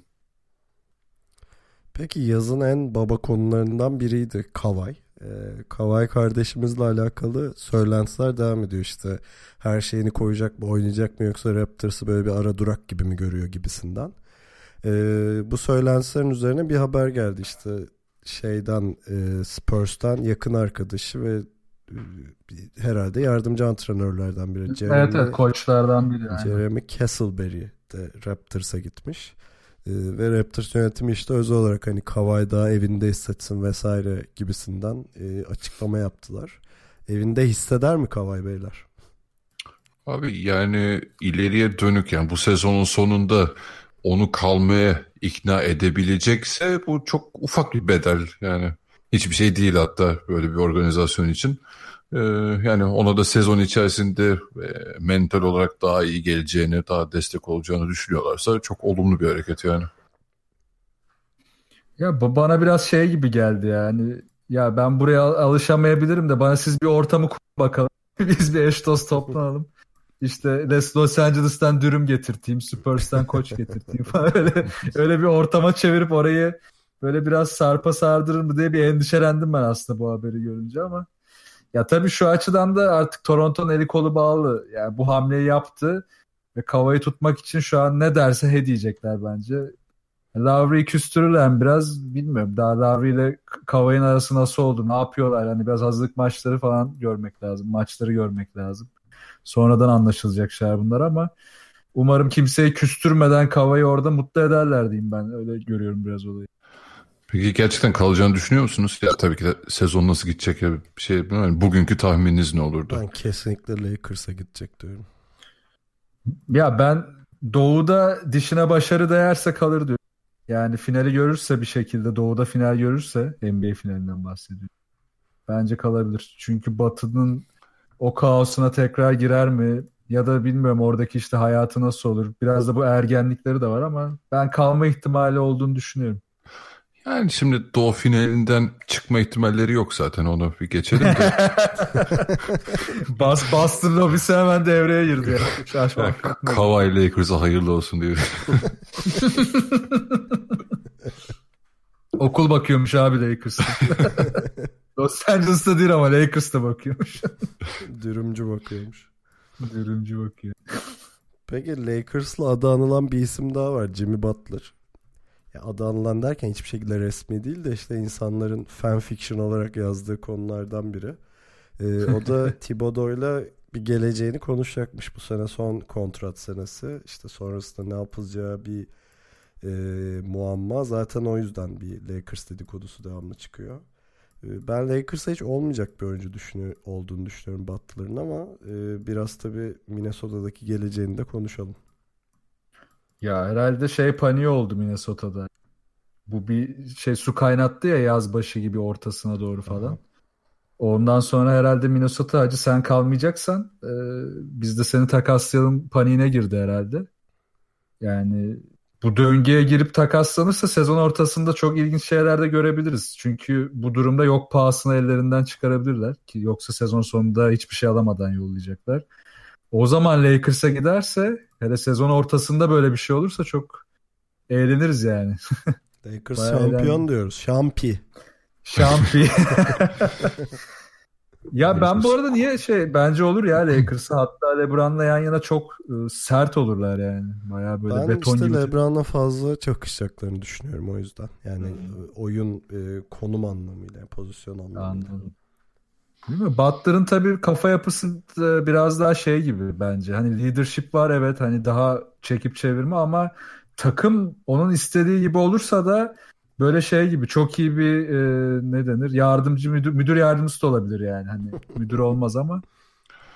Peki yazın en baba konularından biriydi Kavay. Ee, Kavay kardeşimizle alakalı söylentiler devam ediyor işte. Her şeyini koyacak mı oynayacak mı yoksa Raptors'ı böyle bir ara durak gibi mi görüyor gibisinden. Ee, bu söylentilerin üzerine bir haber geldi işte şeyden e, Spurs'tan yakın arkadaşı ve e, herhalde yardımcı antrenörlerden biri. Jeremy, evet evet koçlardan biri. Jeremy Castleberry de Raptors'a gitmiş. Ee, ve Raptors yönetimi işte özel olarak hani Kawhi daha evinde hissetsin vesaire gibisinden e, açıklama yaptılar. Evinde hisseder mi Kawhi beyler? Abi yani ileriye dönük yani bu sezonun sonunda onu kalmaya ikna edebilecekse bu çok ufak bir bedel yani hiçbir şey değil hatta böyle bir organizasyon için. Ee, yani ona da sezon içerisinde e, mental olarak daha iyi geleceğini, daha destek olacağını düşünüyorlarsa çok olumlu bir hareket yani. Ya bana biraz şey gibi geldi yani. Ya ben buraya alışamayabilirim de bana siz bir ortamı kur bakalım. [laughs] Biz bir eş dost toplanalım. İşte Los Angeles'tan dürüm getirteyim, Spurs'tan koç getirteyim falan [laughs] öyle, öyle bir ortama çevirip orayı böyle biraz sarpa sardırır mı diye bir endişelendim ben aslında bu haberi görünce ama ya tabii şu açıdan da artık Toronto'nun eli kolu bağlı. Yani bu hamleyi yaptı ve Kavayı tutmak için şu an ne derse he diyecekler bence. Lowry'i küstürürler biraz bilmiyorum. Daha Lowry ile Kavay'ın arası nasıl oldu? Ne yapıyorlar? Hani biraz hazırlık maçları falan görmek lazım. Maçları görmek lazım. Sonradan anlaşılacak şeyler bunlar ama umarım kimseyi küstürmeden Kavay'ı orada mutlu ederler diyeyim ben. Öyle görüyorum biraz olayı. Peki gerçekten kalacağını düşünüyor musunuz? Ya tabii ki de sezon nasıl gidecek ya bir şey bilmiyorum. Bugünkü tahmininiz ne olurdu? Ben kesinlikle Lakers'a gidecek diyorum. Ya ben Doğu'da dişine başarı değerse kalır diyorum. Yani finali görürse bir şekilde Doğu'da final görürse NBA finalinden bahsediyorum. Bence kalabilir. Çünkü Batı'nın o kaosuna tekrar girer mi? Ya da bilmiyorum oradaki işte hayatı nasıl olur. Biraz da bu ergenlikleri de var ama ben kalma ihtimali olduğunu düşünüyorum. Yani şimdi Doğu finalinden çıkma ihtimalleri yok zaten onu bir geçelim de. [laughs] Bas, Boston lobisi hemen devreye girdi. Ya. Şaşmak. Kawhi Lakers'a hayırlı olsun diyor. [laughs] Okul bakıyormuş abi Lakers. [laughs] Los Angeles'ta değil ama Lakers'ta bakıyormuş. Dürümcü bakıyormuş. Dürümcü bakıyor. Peki Lakers'la adı anılan bir isim daha var. Jimmy Butler adı anılan derken hiçbir şekilde resmi değil de işte insanların fan fiction olarak yazdığı konulardan biri. Ee, o da [laughs] Thibodeau'yla bir geleceğini konuşacakmış bu sene son kontrat senesi. İşte sonrasında ne yapılacağı bir e, muamma. Zaten o yüzden bir Lakers dedikodusu devamlı çıkıyor. E, ben Lakers'a hiç olmayacak bir oyuncu düşünüyor, olduğunu düşünüyorum Butler'ın ama e, biraz tabii Minnesota'daki geleceğini de konuşalım. Ya herhalde şey paniği oldu Minnesota'da. Bu bir şey su kaynattı ya yaz başı gibi ortasına doğru falan. Aha. Ondan sonra herhalde Minnesota acı sen kalmayacaksan e, biz de seni takaslayalım paniğine girdi herhalde. Yani bu döngüye girip takaslanırsa sezon ortasında çok ilginç şeyler de görebiliriz. Çünkü bu durumda yok pahasına ellerinden çıkarabilirler ki yoksa sezon sonunda hiçbir şey alamadan yollayacaklar. O zaman Lakers'a giderse hele sezon ortasında böyle bir şey olursa çok eğleniriz yani. [laughs] Lakers şampiyon diyoruz. Şampi. Şampi. [laughs] ya ben bu arada niye şey bence olur ya Lakers'a hatta LeBron'la yan yana çok ıı, sert olurlar yani. Bayağı böyle ben beton işte gibi. LeBron'la fazla çakışacaklarını düşünüyorum o yüzden. Yani hmm. oyun e, konum anlamıyla, pozisyon anlamıyla. Anladım. Değil tabii kafa yapısı biraz daha şey gibi bence. Hani leadership var evet hani daha çekip çevirme ama takım onun istediği gibi olursa da böyle şey gibi çok iyi bir e, ne denir yardımcı müdür, müdür yardımcısı da olabilir yani. Hani müdür olmaz ama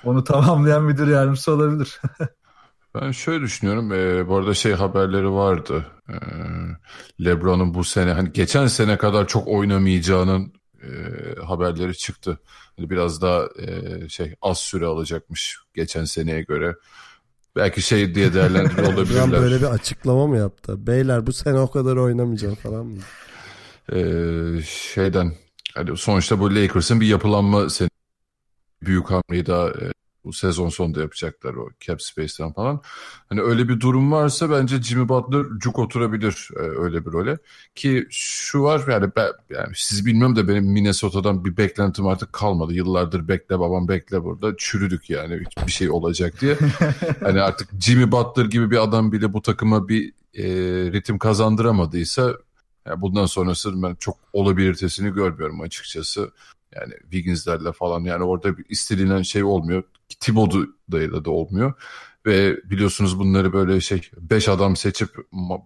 onu tamamlayan müdür yardımcısı olabilir. [laughs] ben şöyle düşünüyorum. E, bu arada şey haberleri vardı. E, LeBron'un bu sene hani geçen sene kadar çok oynamayacağının e, haberleri çıktı. Hani biraz daha e, şey az süre alacakmış geçen seneye göre. Belki şey diye değerlendiriyor [laughs] olabilirler. böyle bir açıklama mı yaptı? Beyler bu sene o kadar oynamayacağım falan mı? Ee, şeyden hani sonuçta bu Lakers'ın bir yapılanma seni büyük hamleyi daha e, bu sezon sonunda yapacaklar o cap space'ten falan. Hani öyle bir durum varsa bence Jimmy Butler cuk oturabilir e, öyle bir role. Ki şu var yani ben yani siz bilmiyorum da benim Minnesota'dan bir beklentim artık kalmadı. Yıllardır bekle babam bekle burada çürüdük yani bir şey olacak diye. [laughs] hani artık Jimmy Butler gibi bir adam bile bu takıma bir e, ritim kazandıramadıysa yani bundan sonrası ben çok olabilitesini görmüyorum açıkçası. Yani Wiggins'lerle falan yani orada istenilen şey olmuyor. Thibodeau'da da olmuyor. Ve biliyorsunuz bunları böyle şey beş adam seçip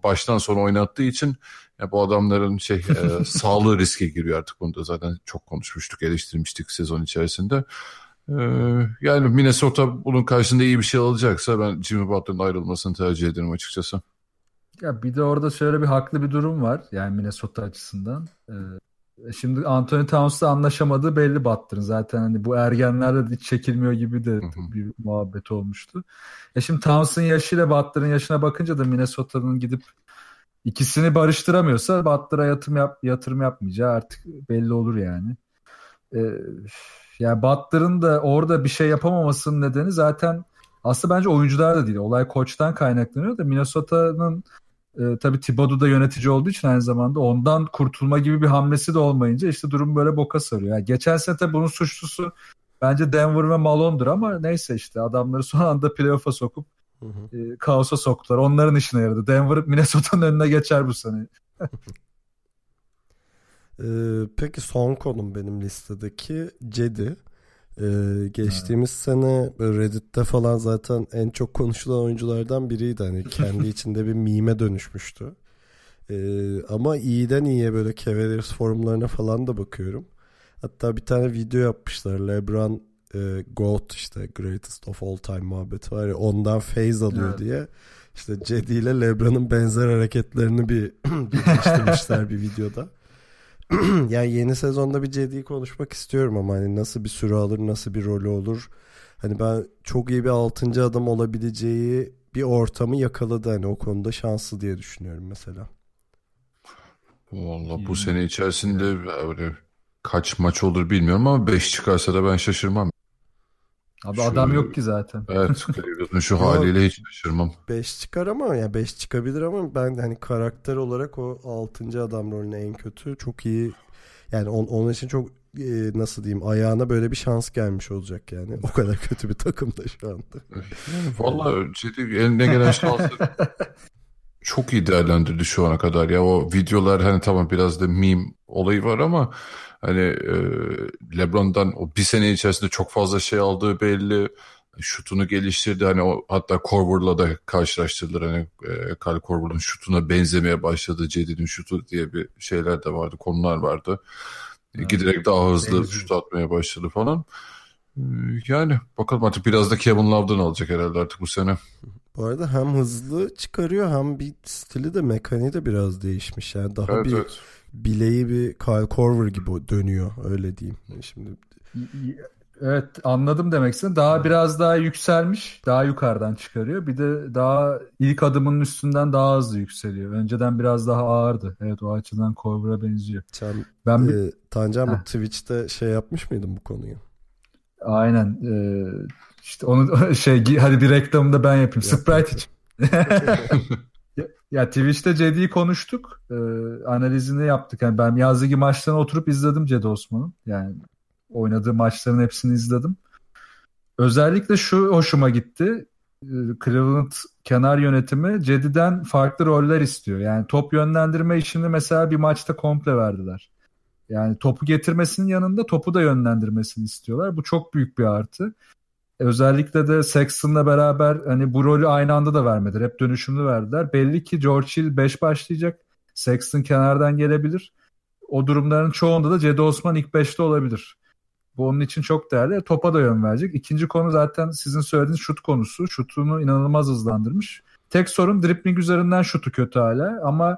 baştan sona oynattığı için ya bu adamların şey e, [laughs] sağlığı riske giriyor artık bunu da zaten çok konuşmuştuk eleştirmiştik sezon içerisinde. E, yani Minnesota bunun karşısında iyi bir şey alacaksa ben Jimmy Butler'ın ayrılmasını tercih ederim açıkçası. Ya bir de orada şöyle bir haklı bir durum var yani Minnesota açısından. Ee, şimdi Anthony Towns'la anlaşamadığı belli Butler'ın. Zaten hani bu ergenlerle hiç çekilmiyor gibi de bir muhabbet olmuştu. E şimdi Towns'ın yaşıyla Butler'ın yaşına bakınca da Minnesota'nın gidip ikisini barıştıramıyorsa Butler'a yatırım, yap, yatırım yapmayacağı artık belli olur yani. Ee, yani Butler'ın da orada bir şey yapamamasının nedeni zaten aslında bence oyuncular da değil. Olay koçtan kaynaklanıyor da Minnesota'nın e, tabii Thibodeau da yönetici olduğu için aynı zamanda ondan kurtulma gibi bir hamlesi de olmayınca işte durum böyle boka sarıyor. Yani geçen sene tabii bunun suçlusu bence Denver ve Malone'dur ama neyse işte adamları son anda playoff'a sokup hı hı. E, kaosa soktular. Onların işine yaradı. Denver Minnesota'nın önüne geçer bu sene. ee, [laughs] peki son konum benim listedeki Cedi. Ee, geçtiğimiz evet. sene Reddit'te falan zaten en çok konuşulan oyunculardan biriydi. Hani [laughs] kendi içinde bir mime dönüşmüştü. Ee, ama iyiden iyiye böyle Cavaliers forumlarına falan da bakıyorum. Hatta bir tane video yapmışlar. LeBron e, GOAT işte greatest of all time muhabbeti var ya ondan phase alıyor evet. diye. İşte Cedi ile LeBron'un benzer hareketlerini bir [clears throat] birleştirmişler bir videoda. [clears throat] yani yeni sezonda bir Cedi'yi konuşmak istiyorum ama hani nasıl bir süre alır, nasıl bir rolü olur. Hani ben çok iyi bir altıncı adam olabileceği bir ortamı yakaladı. Hani o konuda şanslı diye düşünüyorum mesela. Valla bu sene içerisinde öyle kaç maç olur bilmiyorum ama 5 çıkarsa da ben şaşırmam. Abi şu, adam yok ki zaten. Evet [laughs] Cleveland'ın şu haliyle hiç şaşırmam. 5 çıkar ama ya 5 çıkabilir ama ben hani karakter olarak o 6. adam rolüne en kötü çok iyi yani on, onun için çok e, nasıl diyeyim ayağına böyle bir şans gelmiş olacak yani. O kadar kötü bir takımda şu anda. Yani vallahi ciddi eline gelen şansı [laughs] çok iyi değerlendirdi şu ana kadar ya. O videolar hani tamam biraz da meme olayı var ama hani e, LeBron'dan o bir sene içerisinde çok fazla şey aldığı belli. şutunu geliştirdi. Hani o hatta Korver'la da karşılaştırdılar. Hani e, Kyle Korver'ın şutuna benzemeye başladı. Cedi'nin şutu diye bir şeyler de vardı. Konular vardı. Evet. Giderek daha hızlı Benziyor. şut atmaya başladı falan. Ee, yani bakalım artık biraz da Kevin Love'dan alacak herhalde artık bu sene. Bu arada hem hızlı çıkarıyor hem bir stili de mekaniği de biraz değişmiş. Yani daha evet, bir evet. bileği bir Kyle Korver gibi dönüyor öyle diyeyim. Şimdi Evet anladım demek istedim. Daha biraz daha yükselmiş. Daha yukarıdan çıkarıyor. Bir de daha ilk adımının üstünden daha hızlı yükseliyor. Önceden biraz daha ağırdı. Evet o açıdan Korver'a benziyor. Sen ben bir... e, Tancan bu Twitch'te şey yapmış mıydın bu konuyu? Aynen. Ee, işte onu [laughs] şey hadi bir reklamını da ben yapayım. Sprite için. [laughs] ya, ya Twitch'te Cedi'yi konuştuk. Ee, analizini yaptık. Yani ben Yazlıgi maçlarına oturup izledim Cedi Osman'ın. Yani oynadığı maçların hepsini izledim. Özellikle şu hoşuma gitti. Ee, Cleveland kenar yönetimi Cedi'den farklı roller istiyor. Yani top yönlendirme işini mesela bir maçta komple verdiler. Yani topu getirmesinin yanında topu da yönlendirmesini istiyorlar. Bu çok büyük bir artı. Özellikle de Sexton'la beraber hani bu rolü aynı anda da vermediler. Hep dönüşümlü verdiler. Belli ki George Hill 5 başlayacak. Sexton kenardan gelebilir. O durumların çoğunda da Cedi Osman ilk 5'te olabilir. Bu onun için çok değerli. Topa da yön verecek. İkinci konu zaten sizin söylediğiniz şut konusu. Şutunu inanılmaz hızlandırmış. Tek sorun dribbling üzerinden şutu kötü hala ama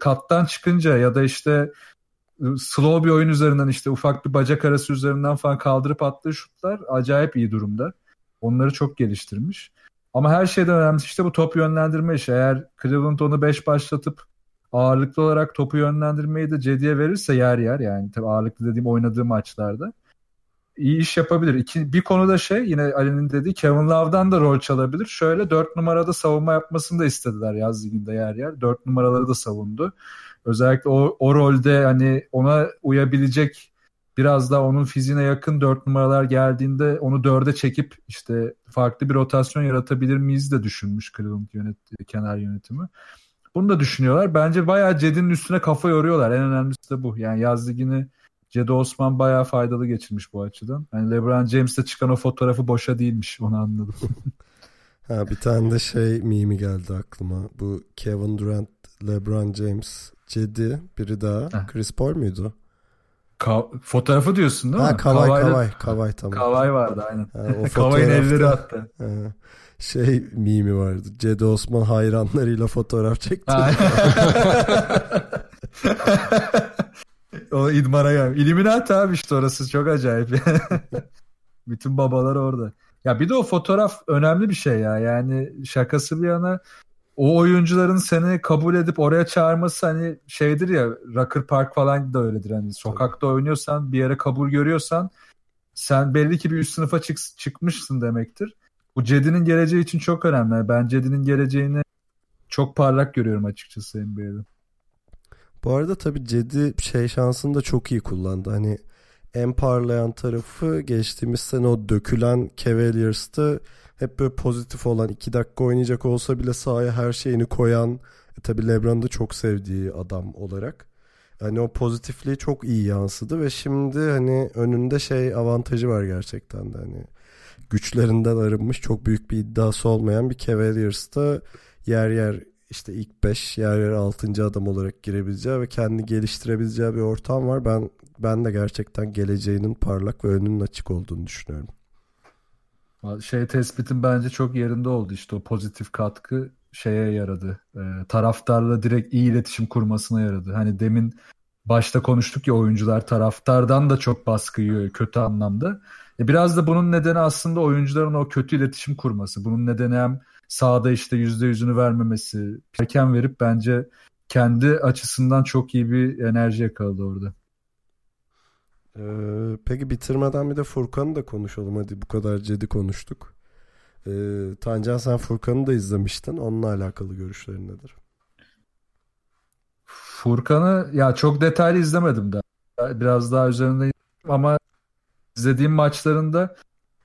kattan çıkınca ya da işte slow bir oyun üzerinden işte ufak bir bacak arası üzerinden falan kaldırıp attığı şutlar acayip iyi durumda. Onları çok geliştirmiş. Ama her şeyden önemlisi işte bu top yönlendirme işi. Eğer Cleveland onu 5 başlatıp ağırlıklı olarak topu yönlendirmeyi de Cedi'ye verirse yer yer yani tabii ağırlıklı dediğim oynadığı maçlarda iyi iş yapabilir. İki, bir konuda şey yine Ali'nin dediği Kevin Love'dan da rol çalabilir. Şöyle dört numarada savunma yapmasını da istediler yaz liginde yer yer. Dört numaraları da savundu. Özellikle o, o rolde hani ona uyabilecek biraz daha onun fiziğine yakın dört numaralar geldiğinde onu dörde çekip işte farklı bir rotasyon yaratabilir miyiz de düşünmüş Cleveland yönet kenar yönetimi. Bunu da düşünüyorlar. Bence bayağı Cedi'nin üstüne kafa yoruyorlar. En önemlisi de bu. Yani yaz ligini Cedi Osman bayağı faydalı geçirmiş bu açıdan. Yani LeBron James'te çıkan o fotoğrafı boşa değilmiş. Onu anladım. [laughs] ha bir tane de şey mimi geldi aklıma. Bu Kevin Durant, LeBron James, Cedi, biri daha. Ha. Chris Paul muydu? Ka- fotoğrafı diyorsun değil ha, mi? Kavay, Kavay, Kavay, Kavay tamam. Kavay vardı aynen. Ha, [laughs] Kavay'ın elleri attı. Ha, şey mimi vardı. Cedi Osman hayranlarıyla fotoğraf çekti. [laughs] o idmara gel. İlluminati abi işte orası çok acayip. [laughs] Bütün babalar orada. Ya bir de o fotoğraf önemli bir şey ya. Yani şakası bir yana o oyuncuların seni kabul edip oraya çağırması hani şeydir ya Rocker Park falan da öyledir. Hani sokakta oynuyorsan bir yere kabul görüyorsan sen belli ki bir üst sınıfa çık, çıkmışsın demektir. Bu Cedi'nin geleceği için çok önemli. Ben Cedi'nin geleceğini çok parlak görüyorum açıkçası NBA'de. Bu arada tabii Cedi şey şansını da çok iyi kullandı. Hani en parlayan tarafı geçtiğimiz sene o dökülen Cavaliers'ta hep böyle pozitif olan iki dakika oynayacak olsa bile sahaya her şeyini koyan e, tabii LeBron'u da çok sevdiği adam olarak. Hani o pozitifliği çok iyi yansıdı ve şimdi hani önünde şey avantajı var gerçekten de hani güçlerinden arınmış çok büyük bir iddiası olmayan bir Cavaliers'ta yer yer işte ilk 5 yer yer 6. adam olarak girebileceği ve kendini geliştirebileceği bir ortam var. Ben ben de gerçekten geleceğinin parlak ve önünün açık olduğunu düşünüyorum. Şey tespitin bence çok yerinde oldu işte o pozitif katkı şeye yaradı. E, taraftarla direkt iyi iletişim kurmasına yaradı. Hani demin başta konuştuk ya oyuncular taraftardan da çok baskı yiyor kötü anlamda. E biraz da bunun nedeni aslında oyuncuların o kötü iletişim kurması. Bunun nedeni hem sahada işte yüzde yüzünü vermemesi. Erken verip bence kendi açısından çok iyi bir enerji yakaladı orada. Ee, peki bitirmeden bir de Furkan'ı da konuşalım. Hadi bu kadar Cedi konuştuk. Ee, Tancan sen Furkan'ı da izlemiştin. Onunla alakalı görüşlerin nedir? Furkan'ı ya çok detaylı izlemedim de. Biraz daha üzerinde ama izlediğim maçlarında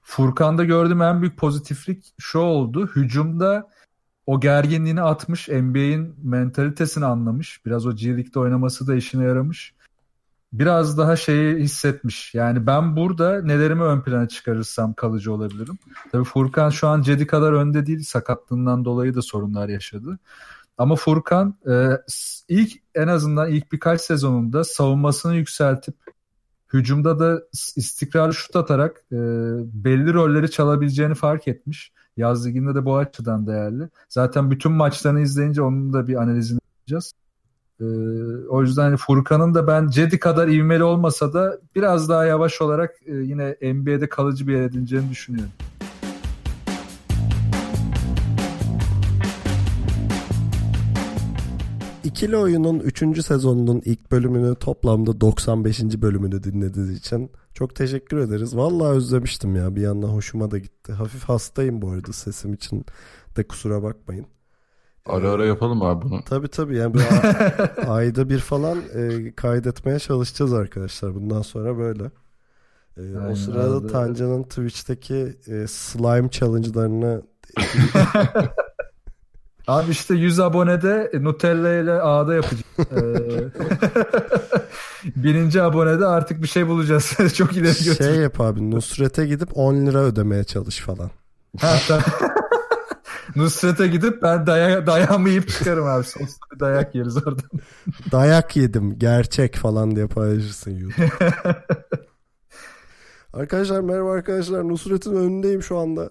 Furkan'da gördüğüm en büyük pozitiflik şu oldu. Hücumda o gerginliğini atmış. NBA'in mentalitesini anlamış. Biraz o G League'de oynaması da işine yaramış. Biraz daha şeyi hissetmiş. Yani ben burada nelerimi ön plana çıkarırsam kalıcı olabilirim. Tabii Furkan şu an Cedi kadar önde değil. Sakatlığından dolayı da sorunlar yaşadı. Ama Furkan e, ilk en azından ilk birkaç sezonunda savunmasını yükseltip hücumda da istikrarlı şut atarak e, belli rolleri çalabileceğini fark etmiş. Yaz liginde de bu açıdan değerli. Zaten bütün maçlarını izleyince onun da bir analizini yapacağız. Ee, o yüzden hani Furkan'ın da ben Cedi kadar ivmeli olmasa da biraz daha yavaş olarak e, yine NBA'de kalıcı bir yer edineceğini düşünüyorum. İkili Oyun'un 3. sezonunun ilk bölümünü toplamda 95. bölümünü dinlediğiniz için çok teşekkür ederiz. Vallahi özlemiştim ya bir yandan hoşuma da gitti. Hafif hastayım bu arada sesim için de kusura bakmayın. Ara ara yapalım abi bunu. Tabii tabii yani [laughs] ayda bir falan e, kaydetmeye çalışacağız arkadaşlar. Bundan sonra böyle. E, Aynen, o sırada abi. Tanca'nın Twitch'teki e, slime challenge'larını [laughs] Abi işte 100 abonede Nutella ile ağda yapacağız. [laughs] Bininci abonede artık bir şey bulacağız. Çok ileri götür. Şey yap abi Nusret'e gidip 10 lira ödemeye çalış falan. Nusret'e gidip ben daya, dayağımı yiyip çıkarım abi. Soslu bir dayak yeriz oradan. [laughs] Dayak yedim gerçek falan diye paylaşırsın YouTube. [laughs] arkadaşlar merhaba arkadaşlar Nusret'in önündeyim şu anda.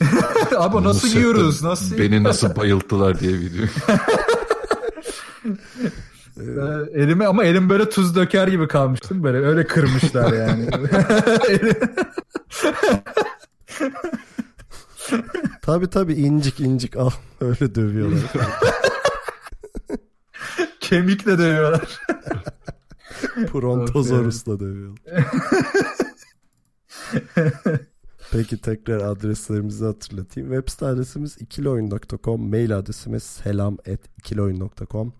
[laughs] abi nasıl Nusret'ten yiyoruz? Nasıl Beni nasıl bayılttılar diye video. Ee, elime ama elim böyle tuz döker gibi kalmıştım böyle öyle kırmışlar yani. [laughs] tabi tabi incik incik al öyle dövüyorlar. [laughs] Kemikle dövüyorlar. Prontozorus'la dövüyorlar. Peki tekrar adreslerimizi hatırlatayım. Web site adresimiz ikilioyun.com, mail adresimiz selam et ikilioyun.com.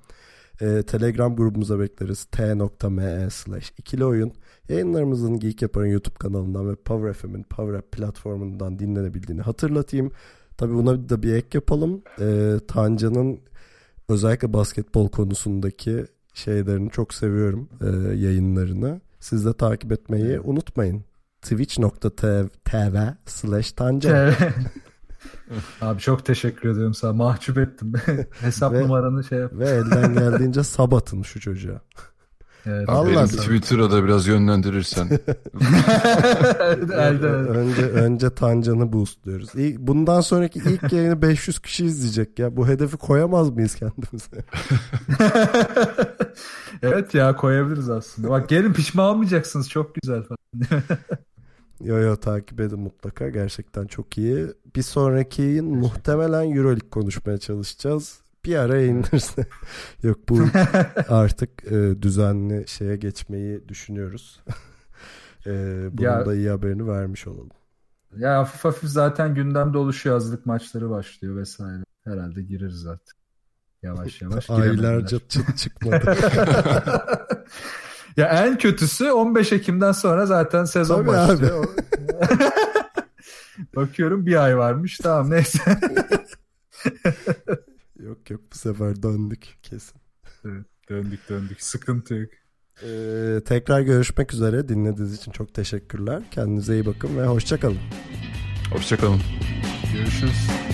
Ee, Telegram grubumuza bekleriz. t.me slash ikili oyun. Yayınlarımızın Geek Yapar'ın YouTube kanalından ve Power FM'in Power App platformundan dinlenebildiğini hatırlatayım. Tabi buna da bir ek yapalım. Ee, Tanca'nın özellikle basketbol konusundaki şeylerini çok seviyorum. E, yayınlarını. Siz de takip etmeyi unutmayın. Twitch.tv slash Tanca. [laughs] Abi çok teşekkür ediyorum sana. Mahcup ettim. [laughs] Hesap ve, numaranı şey yap. Ve elden geldiğince sabatın şu çocuğa. Evet, Allah Twitter'a da biraz yönlendirirsen. [laughs] önce önce Tancan'ı boostluyoruz. İlk, bundan sonraki ilk [laughs] yayını 500 kişi izleyecek ya. Bu hedefi koyamaz mıyız kendimize? [laughs] evet ya koyabiliriz aslında. Bak gelin pişman olmayacaksınız. Çok güzel falan. Yo yo takip edin mutlaka. Gerçekten çok iyi. Bir sonraki yayın muhtemelen Euroleague konuşmaya çalışacağız. Bir ara yayınlarsa. [laughs] Yok bu artık e, düzenli şeye geçmeyi düşünüyoruz. [laughs] e, bunun ya, da iyi haberini vermiş olalım. Ya hafif hafif zaten gündemde oluşuyor. Yazlık maçları başlıyor vesaire. Herhalde gireriz artık. Yavaş [laughs] yavaş Aylarca çıt çıkmadı. Ya en kötüsü 15 Ekim'den sonra zaten sezon Tabii başlıyor. Bakıyorum bir ay varmış. Tamam neyse. Yok yok bu sefer döndük kesin. Evet, döndük döndük. Sıkıntı yok. Ee, tekrar görüşmek üzere. Dinlediğiniz için çok teşekkürler. Kendinize iyi bakın ve hoşçakalın. Hoşçakalın. Görüşürüz.